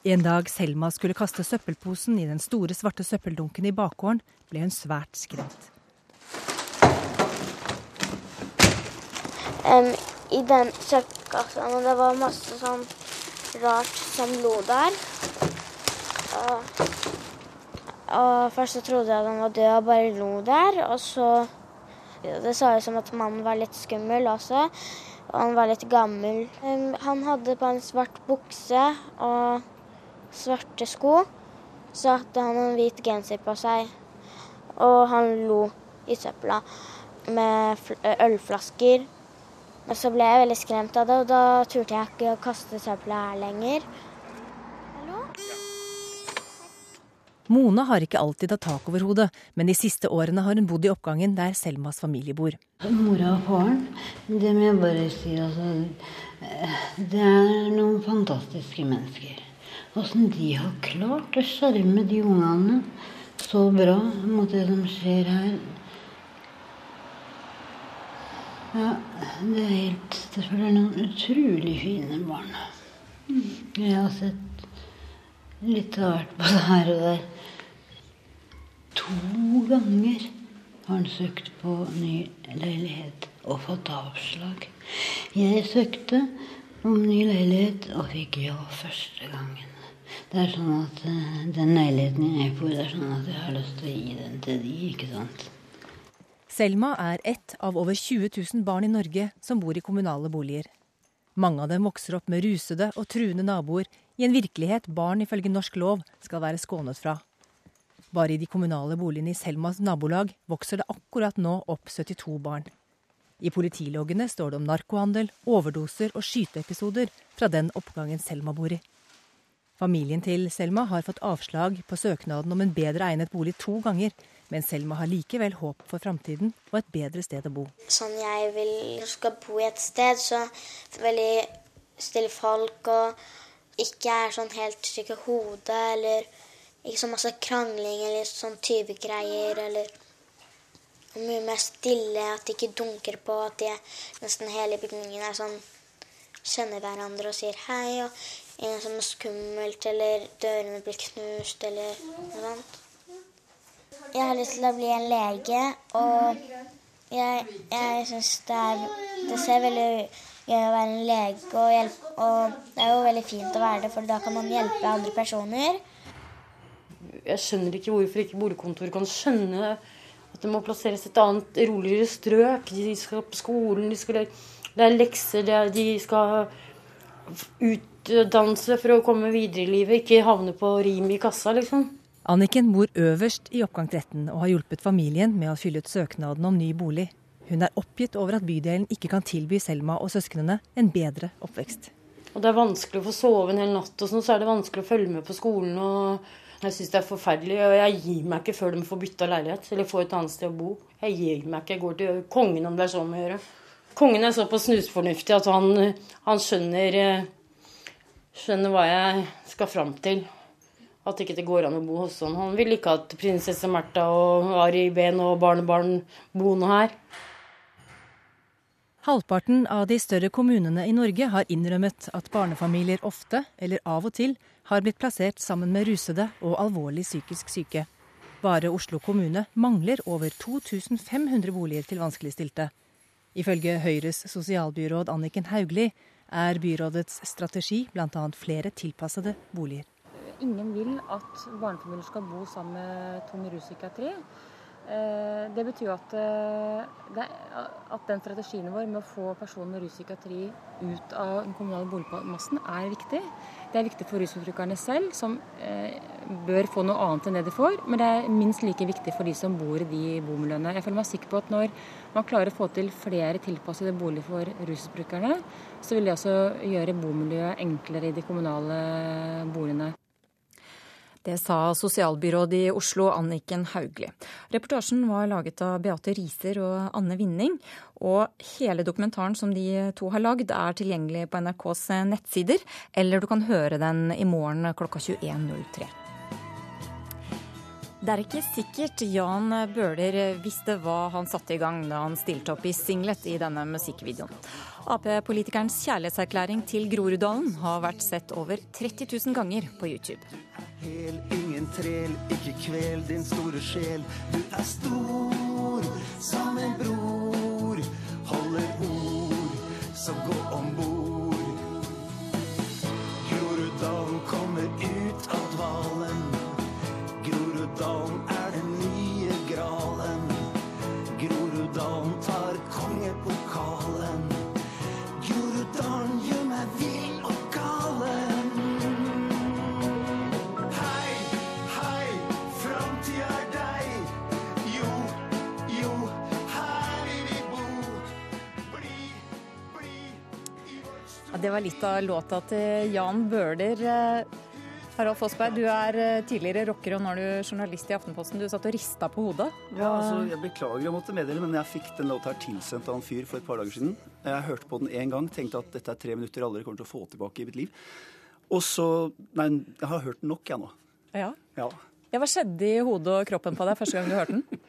En dag Selma skulle kaste søppelposen i den store, svarte søppeldunken i bakgården, ble hun svært skremt. Um, I den søppelkassa, det var masse sånn rart som lå der. Og, og først så trodde jeg den var død og bare lo der, og så Det så ut som at mannen var litt skummel også, og han var litt gammel. Han hadde på en svart bukse og svarte sko. Så hadde han en hvit genser på seg, og han lo i søpla med ølflasker. Og så ble jeg veldig skremt av det, og da turte jeg ikke å kaste søpla her lenger. Mona har ikke alltid hatt tak over hodet, men de siste årene har hun bodd i oppgangen der Selmas familie bor. Mora og faren, det må jeg bare si, altså Det er noen fantastiske mennesker. Åssen de har klart å skjerme de ungene så bra mot det som skjer her. Ja, det er helt Det er noen utrolig fine barn. Jeg har sett litt av hvert det her og der. To ganger har han søkt på ny leilighet og fått avslag. Jeg søkte om ny leilighet og fikk ja første gangen. Det er sånn at eh, den leiligheten jeg får, det er sånn at jeg har lyst til å gi den til de, ikke sant. Selma er ett av over 20 000 barn i Norge som bor i kommunale boliger. Mange av dem vokser opp med rusede og truende naboer i en virkelighet barn ifølge norsk lov skal være skånet fra. Bare i de kommunale boligene i Selmas nabolag vokser det akkurat nå opp 72 barn. I politiloggene står det om narkohandel, overdoser og skyteepisoder fra den oppgangen Selma bor i. Familien til Selma har fått avslag på søknaden om en bedre egnet bolig to ganger, men Selma har likevel håp for framtiden og et bedre sted å bo. Sånn jeg vil skal bo i et sted, så veldig stille folk og ikke er sånn helt syk i hodet, eller ikke så masse krangling eller sånn tyvegreier, eller mye mer stille, at de ikke dunker på, at de nesten hele bygningen er sånn kjenner hverandre og sier hei, og en som er skummelt, eller dørene blir knust, eller noe sånt. Jeg har lyst til å bli en lege, og jeg, jeg syns det er Det ser veldig gøy å være en lege, og, hjelpe, og det er jo veldig fint å være det, for da kan man hjelpe andre personer. Jeg skjønner ikke hvorfor ikke boligkontoret kan skjønne at det må plasseres et annet, roligere strøk. De skal på skolen, de skal lære lekser, de skal utdanse for å komme videre i livet, ikke havne på rim i kassa, liksom. Anniken bor øverst i oppgang 13 og har hjulpet familien med å fylle ut søknaden om ny bolig. Hun er oppgitt over at bydelen ikke kan tilby Selma og søsknene en bedre oppvekst. Og Det er vanskelig å få sove en hel natt, og sånn, så er det vanskelig å følge med på skolen. og Jeg syns det er forferdelig, og jeg gir meg ikke før de får bytta leilighet eller får et annet sted å bo. Jeg gir meg ikke. Jeg går til kongen om det er sånn å gjøre. Kongen er såpass snusfornuftig at han, han skjønner, skjønner hva jeg skal fram til. At ikke det går an å bo hos han. Han vil ikke at prinsesse Märtha og Ari Behn og barnebarn bo noe her. Halvparten av de større kommunene i Norge har innrømmet at barnefamilier ofte, eller av og til, har blitt plassert sammen med rusede og alvorlig psykisk syke. Bare Oslo kommune mangler over 2500 boliger til vanskeligstilte. Ifølge Høyres sosialbyråd Anniken Hauglie er byrådets strategi bl.a. flere tilpassede boliger. Ingen vil at barnefamilier skal bo sammen med tung ruspsykiatri. Eh, det betyr at, at den strategien vår med å få personer med ruspsykiatri ut av den kommunale boligmassen er viktig. Det er viktig for rusutbrukerne selv, som eh, bør få noe annet enn det de får. Men det er minst like viktig for de som bor i de bomiljøene. Jeg føler meg sikker på at når man klarer å få til flere tilpassede boliger for rusbrukerne, så vil det også gjøre bomiljøet enklere i de kommunale boligene. Det sa sosialbyråd i Oslo Anniken Hauglie. Reportasjen var laget av Beate Riser og Anne Winning. Og hele dokumentaren som de to har lagd er tilgjengelig på NRKs nettsider, eller du kan høre den i morgen klokka 21.03. Det er ikke sikkert Jan Bøhler visste hva han satte i gang da han stilte opp i singlet i denne musikkvideoen. Ap-politikerens kjærlighetserklæring til Groruddalen har vært sett over 30 000 ganger på YouTube. Hel, ingen trel, ikke kvel din store sjel. Du er stor som en bror. Holder ord, så gå om bord. Groruddalen kommer ut var litt av låta til Jan Bøhler. Eh, Harald Fossberg, du er eh, tidligere rocker og nå er du journalist i Aftenposten. Du satt og rista på hodet. Ja, altså, Jeg beklager å måtte meddele, men jeg fikk den låta her tilsendt av en fyr for et par dager siden. Jeg hørte på den én gang, tenkte at dette er tre minutter jeg aldri kommer til å få tilbake i mitt liv. Og så Nei, jeg har hørt den nok, jeg nå. Ja. Ja. ja, Hva skjedde i hodet og kroppen på deg første gang du hørte den?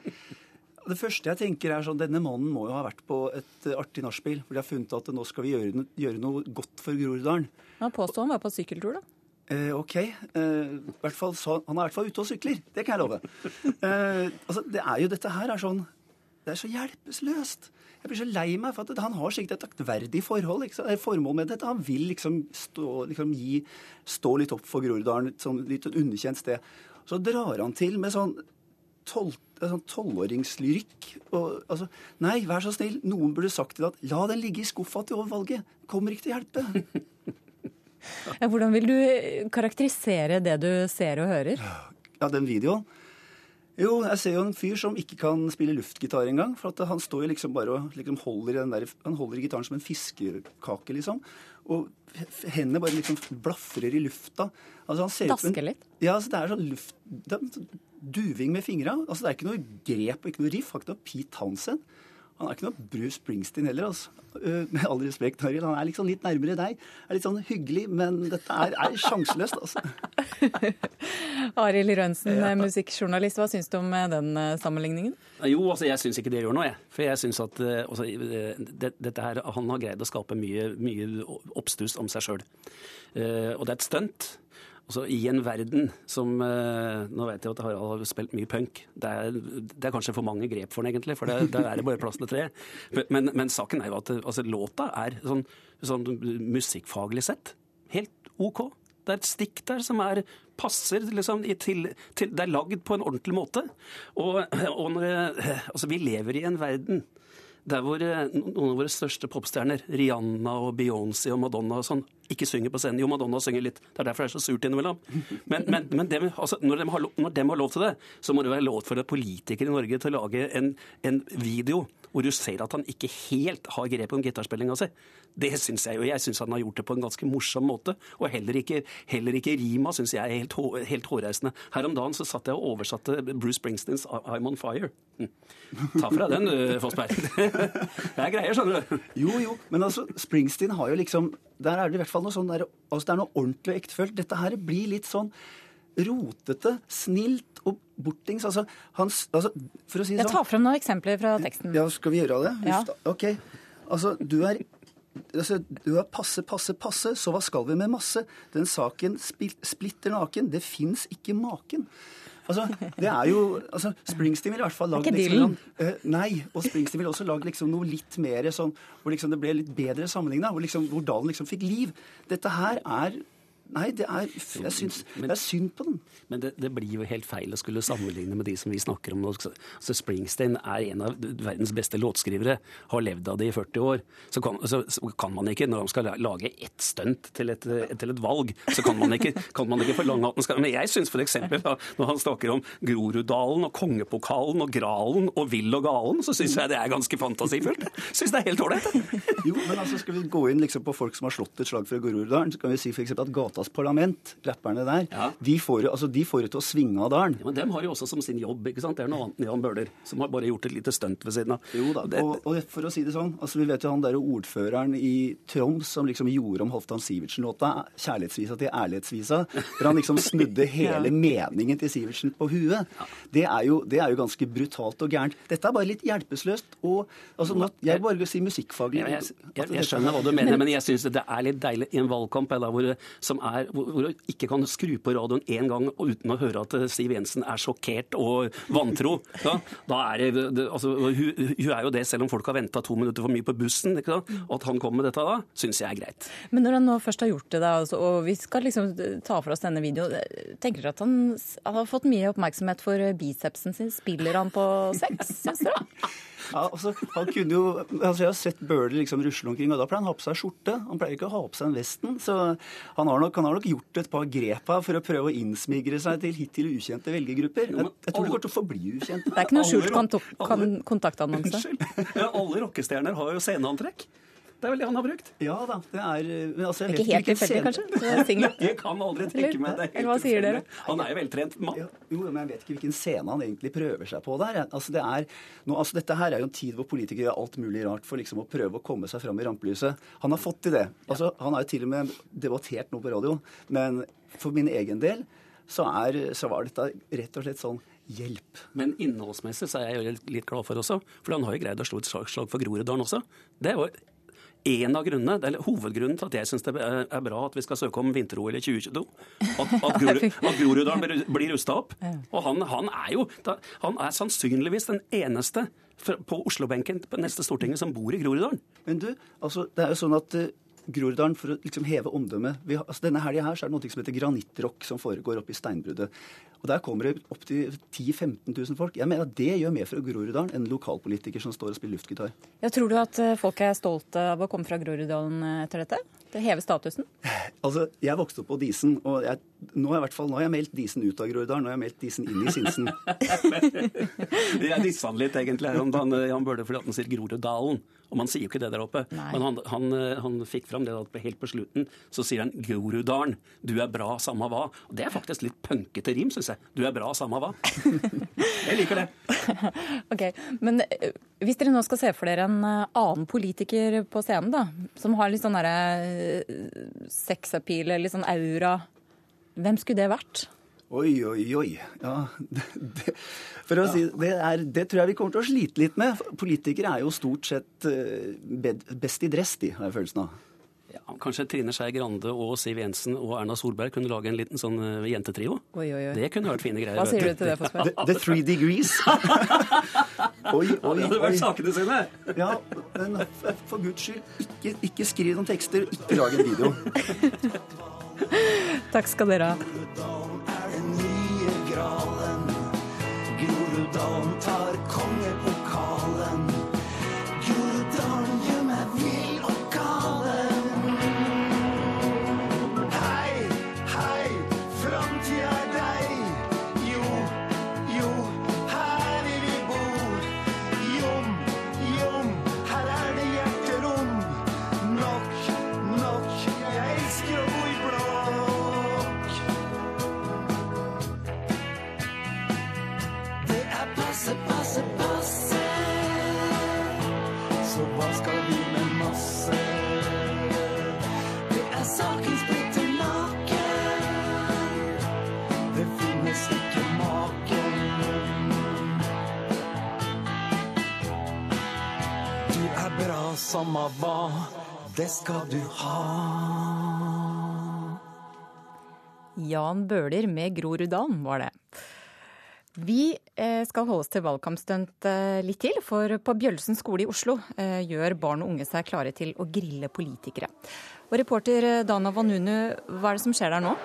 Det første jeg tenker er sånn, Denne mannen må jo ha vært på et artig nachspiel. For de har funnet at nå skal vi gjøre, no- gjøre noe godt for Groruddalen. Han påstår han var på sykkeltur, da. Eh, OK. Eh, fall, så, han er i hvert fall ute og sykler. Det kan jeg love. Eh, altså, det er jo dette her er sånn Det er så hjelpeløst. Jeg blir så lei meg for at han har sikkert et aktverdig forhold? Eh, formål med dette. Han vil liksom stå, liksom gi, stå litt opp for Groruddalen, sånn litt underkjent sted. Så drar han til med sånn tolv- sånn tolvåringslyrikk. og, altså, nei, vær så snill, noen burde sagt til deg at la den ligge i skuffa til over valget. Kommer ikke til å hjelpe. Ja, hvordan vil du karakterisere det du ser og hører? Ja, den videoen. Jo, jeg ser jo en fyr som ikke kan spille luftgitar engang. For at han står jo liksom bare og liksom holder den der, han holder gitaren som en fiskekake, liksom. Og hendene bare liksom blafrer i lufta. Altså, han ser Dasker litt? Ja, altså, det er sånn luft... Det er sånn duving med fingra. Altså, det er ikke noe grep og ikke noe riff. Har ikke noe Pete Townsend. Han er ikke noe Bruce Springsteen heller, altså. Eh, Med all respekt, Arild. Han er liksom litt nærmere deg. Er litt sånn hyggelig, men dette er, er sjanseløst, altså. Arild Rønsen, musikkjournalist, hva syns du om eh, den eh, sammenligningen? Jo, altså jeg syns ikke det gjør noe, jeg. For jeg syns at altså, det, dette her, han har greid å skape mye, mye oppstuss om seg sjøl. og det er et stunt. Altså, I en verden som eh, Nå vet jeg at Harald har spilt mye punk. Det er, det er kanskje for mange grep for den, egentlig, for det, der er det bare plass til tre. Men, men, saken er jo at altså, låta er sånn, sånn musikkfaglig sett helt OK. Det er et stikk der som er passer liksom, til, til Det er lagd på en ordentlig måte. Og, og når, altså, vi lever i en verden der hvor eh, noen av våre største popstjerner, Rihanna og Beyoncé og Madonna og sånn, ikke synger på scenen. Jo, Madonna synger litt. Det er derfor det er så surt innimellom. Men, men, men dem, altså, når, de har, når de har lov til det, så må det være lov for politikere i Norge til å lage en, en video hvor du ser at han ikke helt har grep om gitarspillinga si. Det syns jeg jo. Jeg syns han har gjort det på en ganske morsom måte. Og heller ikke, heller ikke rima syns jeg er helt, helt hårreisende. Her om dagen så satt jeg og oversatte Bruce Springsteens I'm On Fire. Hm. Ta fra den, du, Fossberg. Det er greier, skjønner du. Jo, jo, men altså, Springsteen har jo liksom Der er det i hvert fall noe sånn der, altså, Det er noe ordentlig og ektefølt. Dette her blir litt sånn rotete, snilt og bortings. Altså, hans, altså, for å si det Jeg sånn tar frem noen eksempler fra teksten. Ja, skal vi gjøre det? Ja. Ok. Altså, du er Altså, du er passe, passe, passe, så hva skal vi med masse? Den saken splitter naken, det fins ikke maken. Altså, det er jo altså, Springsteen ville i hvert fall lagd liksom, eh, Nei, og Springsteen ville også lagd liksom noe litt mer sånn Hvor liksom det ble litt bedre sammenligna, hvor, liksom, hvor dalen liksom fikk liv. Dette her er Nei, det er Jeg syns det er synd på den. Men det, det blir jo helt feil å skulle sammenligne med de som vi snakker om nå. Altså, Springsteen er en av verdens beste låtskrivere, har levd av det i 40 år. Så kan, så, så kan man ikke, når man skal lage ett stunt til et, til et valg, så kan man ikke, kan man ikke forlange at den skal Men jeg syns f.eks. når han snakker om Groruddalen og Kongepokalen og Gralen og Vill og Galen, så syns jeg det er ganske fantasifullt. Syns det er helt ålreit. Jo, men altså skal vi gå inn liksom på folk som har slått et slag for Groruddalen, så kan vi si f.eks. at Gatas Parlament, rapperne der, de, får, altså, de får det til å svinge av dalen. Ja, men dem har jo også som sin jobb, ikke sant. Det er noe annet enn Jan Bøhler, som har bare gjort et lite stunt ved siden av. Jo da, Det- og, og for å si det sånn, altså vi vet jo han der ordføreren i Troms som liksom gjorde om Halvdan Sivertsen-låta, kjærlighetsvisa til ærlighetsvisa, hvor han liksom snudde hele meningen til Sivertsen på huet. Det er, jo, det er jo ganske brutalt og gærent. Dette er bare litt hjelpeløst. Og altså, nå, jeg bare vil si musikkfaglig Ja, jeg, jeg, jeg skjønner hva du mener, men jeg syns det er litt deilig i en valgkamp eller hvor, som er, hvor, du ikke kan skru på radioen én gang uten å høre at eh, Siv Jensen er sjokkert og vantro. Da, da er det, altså, hun, hun er jo det selv om folk har venta to minutter for mye på bussen. Og at han kommer med dette da, syns jeg er greit. Men når han nå først har gjort det, da, altså, og vi skal liksom ta for oss denne videoen, tenker dere at han han har fått mye oppmerksomhet for bicepsen sin? Spiller han på sex, syns dere? Ja, altså, han kunne jo, altså Jeg har sett Bøhler liksom rusle omkring, og da pleier han å ha på seg skjorte. Han pleier ikke å ha på seg en vesten. Så han har nok, han har nok gjort et par grep her for å prøve å innsmigre seg til hittil ukjente velgergrupper. Jeg, jeg tror det kommer til å forbli ukjent. Det er ikke noe skjult kontaktannonse? Unnskyld. Ja, alle rockestjerner har jo sceneantrekk. Det er vel det han har brukt? Ja da. det er... Men altså, jeg Ikke helt tilfeldig, kanskje? Det. Jeg kan aldri tenke meg det. er Eller hva sier dere? Han er jo veltrent mann. Ja, jo, men jeg vet ikke hvilken scene han egentlig prøver seg på der. Altså, det er, nå, altså, dette her er jo en tid hvor politikere gjør alt mulig rart for liksom å prøve å komme seg fram i rampelyset. Han har fått til det. Altså, han har jo til og med debattert noe på radio. Men for min egen del så, er, så var dette rett og slett sånn hjelp. Men innholdsmessig så er jeg jo litt- litt glad for også, for han har jo greid å slå et slag, slag for Groruddalen også. Det var en av grunnene, eller hovedgrunnen til at jeg syns det er er bra at vi skal søke om vinter-OL i 2022. At, at, Grorud, at Groruddalen blir, blir rusta opp. Og han, han er jo han er sannsynligvis den eneste på Oslo-benken på neste Stortinget som bor i Groruddalen. Men du, altså, det er jo sånn at eh, Groruddalen, for å liksom heve omdømmet altså, Denne helga her så er det noe som heter granittrock som foregår oppe i steinbruddet. Og der kommer det opptil 10 000-15 000 folk. Jeg mener at Det gjør mer for Groruddalen enn lokalpolitiker som står og spiller luftgitar. Jeg tror du at eh, folk er stolte av å komme fra Groruddalen eh, etter dette? Det hever statusen? Altså, Jeg vokste opp på Disen, og jeg, nå, har jeg, nå har jeg meldt Disen ut av Groruddalen. Nå har jeg meldt Disen inn i Sinsen. Jeg disser han litt, egentlig. Han, han, han burde fordi at han sier Groruddalen. Og man sier jo ikke det der oppe. Nei. Men han, han, han fikk fram det at helt på slutten så sier han Groruddalen. Du er bra, samme hva. Og det er faktisk litt punkete rim, syns jeg. Du er bra, samme hva. jeg liker det. Ok, Men eh, hvis dere nå skal se for dere en eh, annen politiker på scenen, da, som har litt sånn derre eh, sexappeal, litt sånn aura, hvem skulle det vært? Oi, oi, oi. Ja, det, det, for å si, det, er, det tror jeg vi kommer til å slite litt med. Politikere er jo stort sett bed- best i dress, de, har jeg følelsen av. Ja, kanskje Trine Skei Grande og Siv Jensen og Erna Solberg kunne lage en liten sånn eh, jentetrio? Oi, oi, oi. Det kunne vært fine greier. Hva sier du til det, Fossberg? The, the Three Degrees. oi, oi, det hadde vært oi. sakene sine. Ja, men for guds skyld, ikke, ikke skriv noen tekster, ikke lag en video. Takk skal dere ha. er den nye gralen. Groruddalen tar kongepokalen. Bra, samme hva. Det skal du ha. Jan Bøhler med Groruddalen, var det. Vi eh, skal holde oss til valgkampstunt eh, litt til, for på Bjølsen skole i Oslo eh, gjør barn og unge seg klare til å grille politikere. Og reporter Dana Vanunu, hva er det som skjer der nå?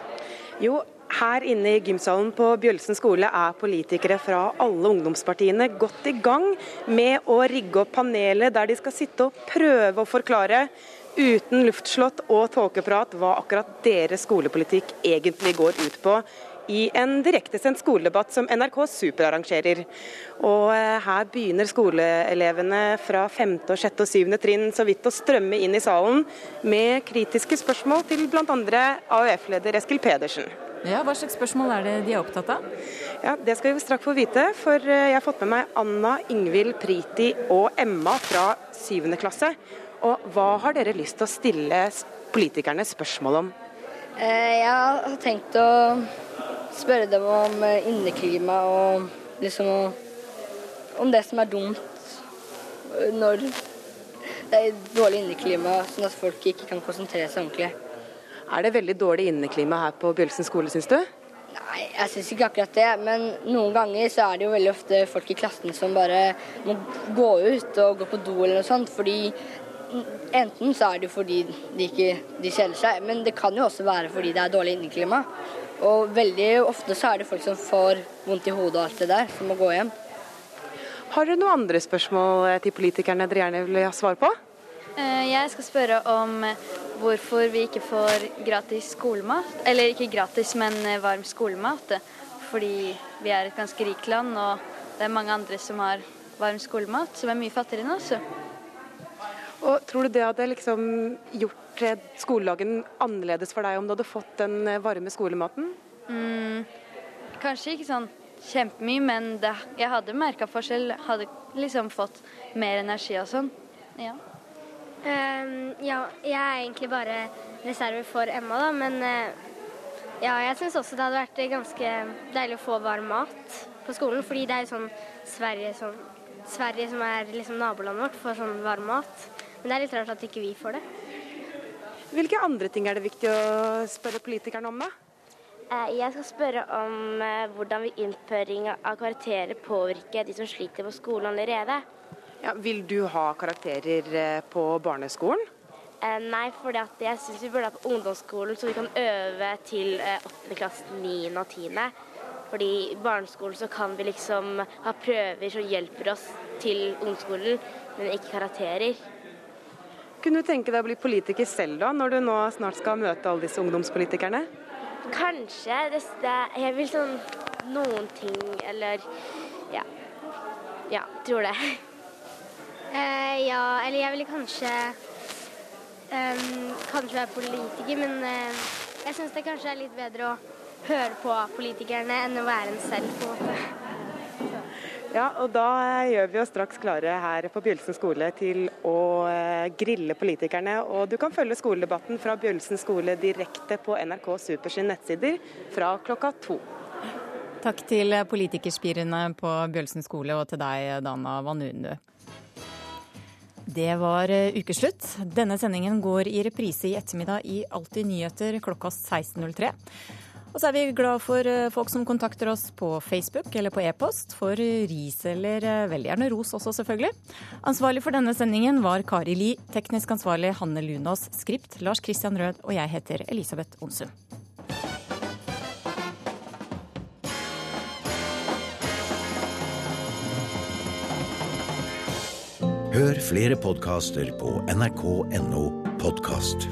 Jo, her inne i gymsalen på Bjølsen skole er politikere fra alle ungdomspartiene godt i gang med å rigge opp panelet der de skal sitte og prøve å forklare uten luftslott og tåkeprat hva akkurat deres skolepolitikk egentlig går ut på i en direktesendt skoledebatt som NRK Superarrangerer. Og eh, her begynner skoleelevene fra 5., og 6. og 7. trinn så vidt å strømme inn i salen med kritiske spørsmål til bl.a. AUF-leder Eskil Pedersen. Ja, Hva slags spørsmål er det de er opptatt av? Ja, Det skal vi straks få vite, for eh, jeg har fått med meg Anna, Ingvild, Priti og Emma fra 7. klasse. Og hva har dere lyst til å stille politikerne spørsmål om? Eh, Jeg har tenkt å spørre dem om eh, inneklima og liksom om det som er dumt eh, når det er dårlig inneklima, sånn at folk ikke kan konsentrere seg ordentlig. Er det veldig dårlig inneklima her på Bjølsen skole, syns du? Nei, jeg syns ikke akkurat det, men noen ganger så er det jo veldig ofte folk i klassen som bare må gå ut og gå på do eller noe sånt, fordi enten så er det jo fordi de ikke de kjeder seg, men det kan jo også være fordi det er dårlig inneklima. Og veldig ofte så er det folk som får vondt i hodet og alt det der, som må gå hjem. Har dere noen andre spørsmål eh, til politikerne dere gjerne vil ha svar på? Eh, Jeg skal spørre om hvorfor vi ikke får gratis skolemat. Eller ikke gratis, men eh, varm skolemat. Fordi vi er et ganske rikt land, og det er mange andre som har varm skolemat, som er mye fattigere enn oss. Og Tror du det hadde liksom gjort eh, skoledagen annerledes for deg om du hadde fått den eh, varme skolematen? Mm, kanskje ikke sånn kjempemye, men det, jeg hadde merka forskjell. Hadde liksom fått mer energi og sånn. Ja. Um, ja, jeg er egentlig bare reserve for Emma, da, men eh, ja, jeg syns også det hadde vært ganske deilig å få varm mat på skolen, fordi det er jo sånn Sverige, sånn, Sverige som er liksom nabolandet vårt, får sånn varm mat. Men det er litt rart at ikke vi får det. Hvilke andre ting er det viktig å spørre politikerne om, da? Eh, Jeg skal spørre om eh, hvordan innføring av karakterer påvirke de som sliter på skolen allerede. Ja, vil du ha karakterer eh, på barneskolen? Eh, Nei, for jeg syns vi burde ha på ungdomsskolen, så vi kan øve til eh, 8. klasse, 9. og 10. Fordi i barneskolen så kan vi liksom ha prøver som hjelper oss til ungdomsskolen, men ikke karakterer. Kunne du tenke deg å bli politiker selv da, når du nå snart skal møte alle disse ungdomspolitikerne? Kanskje. Jeg vil sånn noen ting, eller ja. Ja, tror det. Eh, ja, eller jeg ville kanskje um, Kanskje være politiker, men uh, jeg syns det kanskje er litt bedre å høre på politikerne enn å være en selv, på en måte. Ja, og da gjør vi oss straks klare her på Bjølsen skole til å eh, grille politikerne. Og du kan følge skoledebatten fra Bjølsen skole direkte på NRK Supers nettsider fra klokka to. Takk til politikerspirene på Bjølsen skole og til deg, Dana Vanunu. Det var ukeslutt. Denne sendingen går i reprise i ettermiddag i Alltid nyheter klokka 16.03. Og så er vi glad for eh, folk som kontakter oss på Facebook eller på e-post for ris eller eh, veldig gjerne ros også, selvfølgelig. Ansvarlig for denne sendingen var Kari Li, teknisk ansvarlig Hanne Lunås, skript Lars Christian Rød, og jeg heter Elisabeth Onsum. Hør flere podkaster på nrk.no podkast.